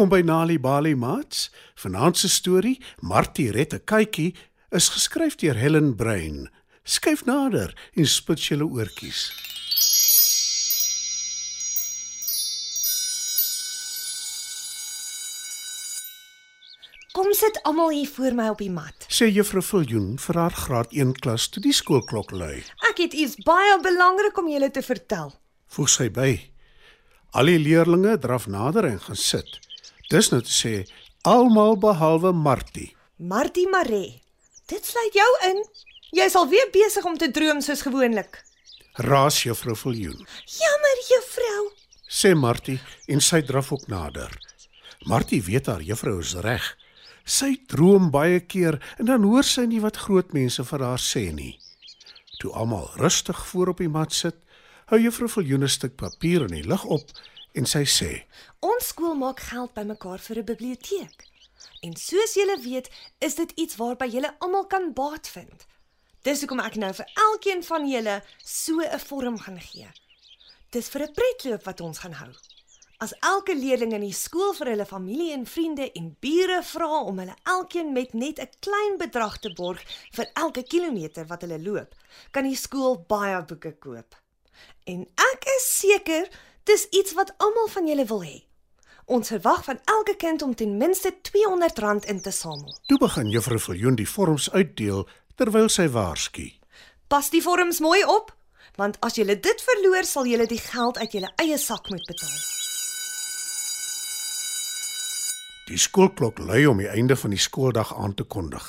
Welkom by Nali Bali Mats. Vanaand se storie, Martie red 'n kykie, is geskryf deur Helen Brein. Skyf nader en spit julle oortjies. Kom sit almal hier voor my op die mat. Sê juffrou Viljoen vir haar graad 1 klas toe die skoolklok lui. Ek het iets baie belangrik om julle te vertel. Voeg sy by. Al die leerdlinge draf nader en gaan sit. Dis nou te sê almal behalwe Martie. Martie Maree. Dit sluit jou in. Jy is al weer besig om te droom soos gewoonlik. Raas juffrou Viljoen. Jammer, juffrou. Sê Martie en sy draf ook nader. Martie weet haar juffrou is reg. Sy droom baie keer en dan hoor sy nie wat groot mense vir haar sê nie. Toe almal rustig voor op die mat sit, hou juffrou Viljoen 'n stuk papier in die lug op en sy sê: Ons skool maak geld bymekaar vir 'n biblioteek. En soos julle weet, is dit iets waarby julle almal kan baat vind. Dis hoekom ek nou vir elkeen van julle so 'n vorm gaan gee. Dis vir 'n pretloop wat ons gaan hou. As elke leerling in die skool vir hulle familie en vriende en bure vra om hulle elkeen met net 'n klein bedrag te borg vir elke kilometer wat hulle loop, kan die skool baie boeke koop. En ek is seker dis iets wat almal van julle wil hê. Ons verwag van elke kind om ten minste R200 in te samel. Toe begin juffrou Viljoen die vorms uitdeel terwyl sy waarsku. Pas die vorms mooi op, want as jy dit verloor, sal jy die geld uit jou eie sak moet betaal. Die skoolklok lui om die einde van die skooldag aan te kondig.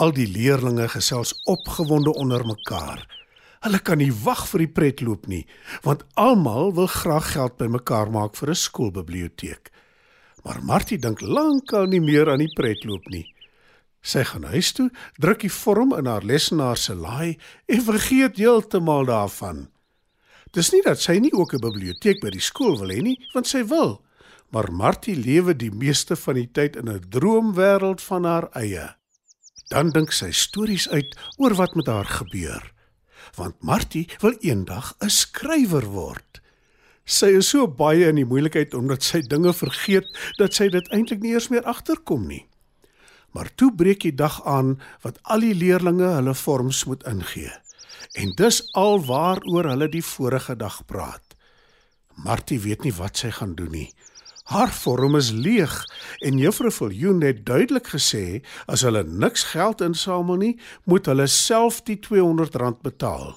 Al die leerdlinge gesels opgewonde onder mekaar. Hulle kan nie wag vir die pretloop nie, want almal wil graag geld bymekaar maak vir 'n skoolbiblioteek. Maar Martie dink lankal nie meer aan die pretloop nie. Sy gaan huis toe, druk die vorm in haar lesenaar se laai en vergeet heeltemal daarvan. Dis nie dat sy nie ook 'n biblioteek by die skool wil hê nie, want sy wil. Maar Martie lewe die meeste van die tyd in 'n droomwêreld van haar eie. Dan dink sy stories uit oor wat met haar gebeur. Want Martie wil eendag 'n skrywer word. Sy is so baie in die moeilikheid omdat sy dinge vergeet dat sy dit eintlik nie eers meer agterkom nie. Maar toe breek die dag aan wat al die leerdlinge hulle vorms moet ingee. En dis al waaroor hulle die vorige dag praat. Martie weet nie wat sy gaan doen nie. Haar vorm is leeg en Juffrou Viljoen het duidelik gesê as hulle niks geld insamel nie, moet hulle self die R200 betaal.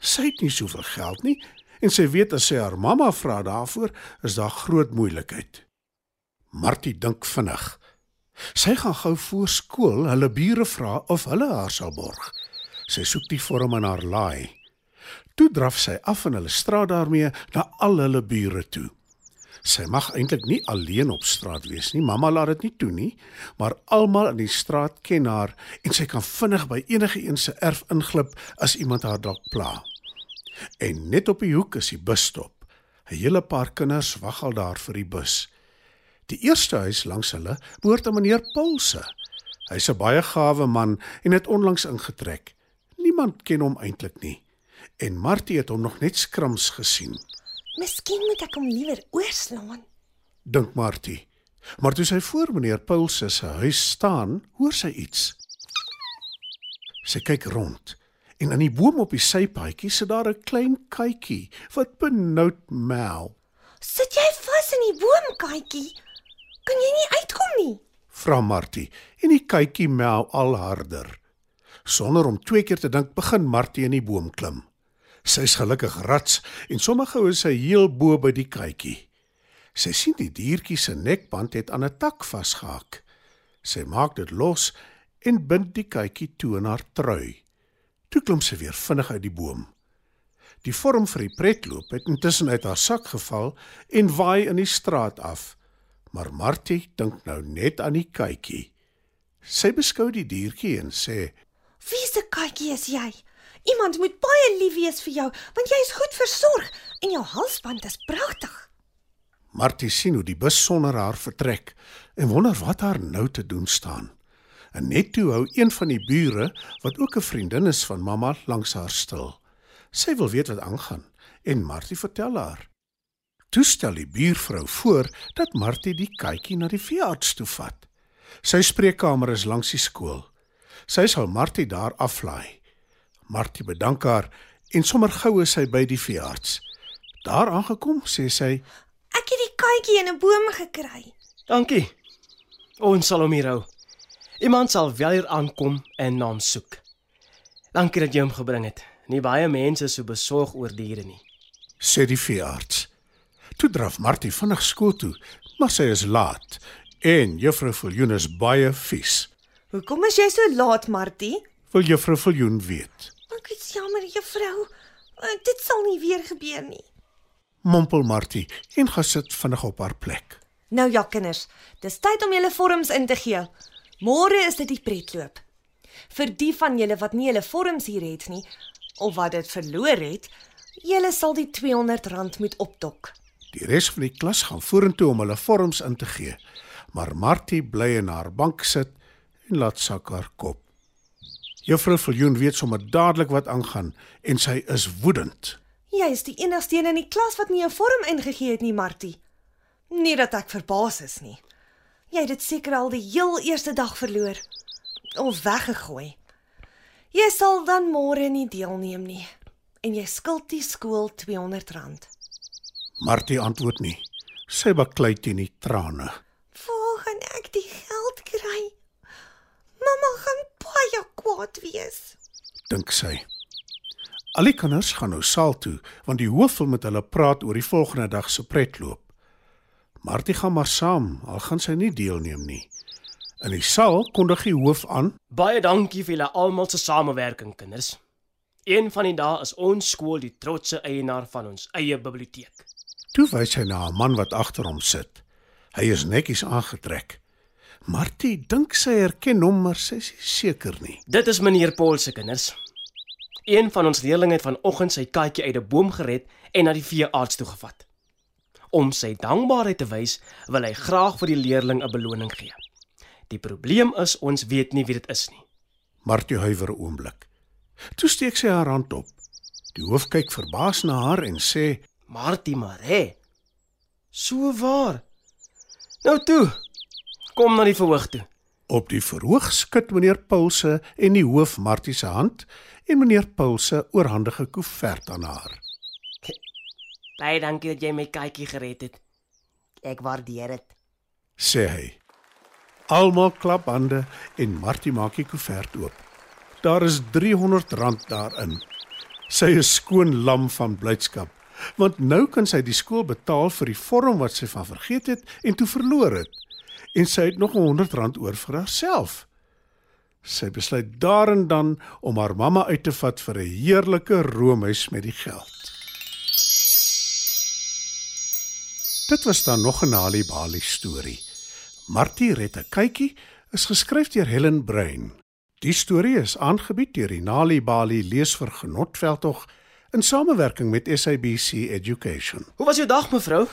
Sy het nie soveel geld nie en sy weet as sy haar mamma vra daarvoor, is daar groot moeilikheid. Martie dink vinnig. Sy gaan gou voor skool hulle bure vra of hulle haar sal borg. Sy soek die vorm in haar laai. Toe draf sy af in hulle straat daarmee na al hulle bure toe. Sy mag eintlik nie alleen op straat wees nie. Mamma laat dit nie toe nie, maar almal in die straat ken haar en sy kan vinnig by enige een se erf inglip as iemand haar dalk pla. En net op die hoek is die busstop. 'n Hele paar kinders wag al daar vir die bus. Die eerste huis langs hulle behoort aan meneer Paulse. Hy's 'n baie gawe man en het onlangs ingetrek. Niemand ken hom eintlik nie. En Martie het hom nog net skrims gesien. Miskien moet ek hom liewer oorslaan. Dink Martie. Maar toe sy voor meneer Paulse se huis staan, hoor sy iets. Sy kyk rond en aan die boom op die sypaadjie sit daar 'n klein kykie wat benoud mel. Sit jy vas in die boom, katjie? Kan jy nie uitkom nie? Vra Martie en die kykie mel al harder. Sonder om twee keer te dink, begin Martie in die boom klim. Sy's gelukkig rats en sommige is sy heel bo by die kykie. Sy sien die diertjie se nekband het aan 'n tak vasgehak. Sy maak dit los en bind die kykie toe in haar trui. Toe klim sy weer vinnig uit die boom. Die vorm vir die pretloop het intussen uit haar sak geval en waai in die straat af. Maar Martie dink nou net aan die kykie. Sy beskou die diertjie en sê: "Wie se katjie is jy? Iemand moet baie lief wees vir jou, want jy is goed versorg en jou halsband is pragtig." Martie sien hoe die bus sonder haar vertrek en wonder wat haar nou te doen staan. En net toe hou een van die bure, wat ook 'n vriendin is van mamma, langs haar stil. Sy wil weet wat aangaan en Martie vertel haar. Toe stel die buurvrou voor dat Martie die katjie na die veearts toe vat. Sy spreekkamer is langs die skool. Sy sal Martie daar aflaai. Martie bedank haar en sommer gou is sy by die veearts. Daar aangekom, sê sy: Ek het die katjie in 'n boom gekry. Dankie. Ons sal hom hier hou. Iemand sal wel hier aankom en na hom soek. Dankie dat jy hom gebring het. Nie baie mense is so besorg oor diere nie. sê die veearts. Toe draf Martie vinnig skool toe, maar sy is laat en juffrou Viljoen is baie vies. Hoekom is jy so laat, Martie? Wil juffrou Viljoen weet? Ek is jammer, juffrou. Eh, Dit sal nie weer gebeur nie. Mompel Martie en gaan sit vinnig op haar plek. Nou ja, kinders, dis tyd om julle vorms in te gee. Môre is dit die pretloop. Vir die van julle wat nie hulle vorms hier het nie of wat dit verloor het, julle sal die R200 moet opdok. Die res van die klas gaan vorentoe om hulle vorms in te gee, maar Martie bly in haar bank sit en laat sak haar kop. Juffrou Viljoen weet sommer dadelik wat aangaan en sy is woedend. Jy is die enigste een in die klas wat nie 'n vorm ingegee het nie, Martie. Nie dat ek verbaas is nie. Jy het dit seker al die heel eerste dag verloor of weggegooi. Jy sal dan môre nie deelneem nie en jy skuld die skool R200. Martie antwoord nie. Sy baklei teen die trane. Waar gaan ek die geld kry? Mamma gaan baie kwaad wees. dink sy. Al die kinders gaan nou saal toe want die hoof wil met hulle praat oor die volgende dag se pretloop. Martie gaan maar saam, al gaan sy nie deelneem nie. In die saal kondig die hoof aan: Baie dankie vir julle almal se samewerking, kinders. Een van die dae is ons skool die trotse eienaar van ons eie biblioteek. Toe wys hy na 'n man wat agter hom sit. Hy is netjies aangetrek. Martie dink sy herken hom, maar sy is seker nie. Dit is meneer Paul se kinders. Een van ons leerlinge het vanoggend sy katjie uit 'n boom gered en na die veearts toe gevat. Om sy dankbaarheid te wys, wil hy graag vir die leerling 'n beloning gee. Die probleem is ons weet nie wie dit is nie. Martie huiwer 'n oomblik. Toe steek sy haar hand op. Die hoof kyk verbaas na haar en sê: Martie Mare. So waar. Nou toe. Kom na die verhoog toe. Op die verhoog skud meneer Pulse en die hoof Martie se hand en meneer Pulse oorhandige koevert aan haar. Baie dankie dat jy my katjie gered het. Ek waardeer dit. sê hy. Almal klap hande en Martie maak die koevert oop. Daar is R300 daarin. Sy is skoon lam van blydskap, want nou kan sy die skool betaal vir die vorm wat sy van vergeet het en toe verloor het. En sy het nog R100 oor vir haarself. Sy besluit daar en dan om haar mamma uit te vat vir 'n heerlike roomhuis met die geld. Dit was dan nog 'n Nali Bali storie. Martie red 'n kykie is geskryf deur Helen Brein. Die storie is aangebied deur die Nali Bali leesvergenotveldtog in samewerking met SABC Education. Hoe was jou dag, mevrou?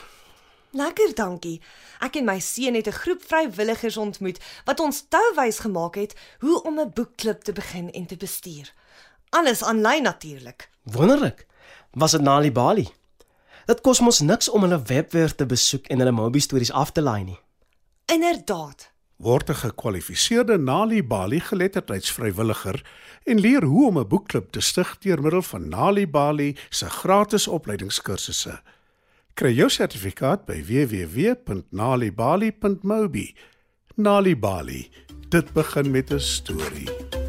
Lekker, dankie. Ek en my seun het 'n groep vrywilligers ontmoet wat ons touwys gemaak het hoe om 'n boekklub te begin en te bestuur. Alles aanlyn natuurlik. Wonderlik. Was dit Nali Bali? Dit kos mos niks om hulle webwerf te besoek en hulle Mobi stories af te laai nie. Inderdaad. Word 'n gekwalifiseerde Nali Bali geletterdheidsvrywilliger en leer hoe om 'n boekklub te stig deur middel van Nali Bali se gratis opleidingskursusse. Kry jou sertifikaat by www.nalibali.mobi. Nali Bali. Dit begin met 'n storie.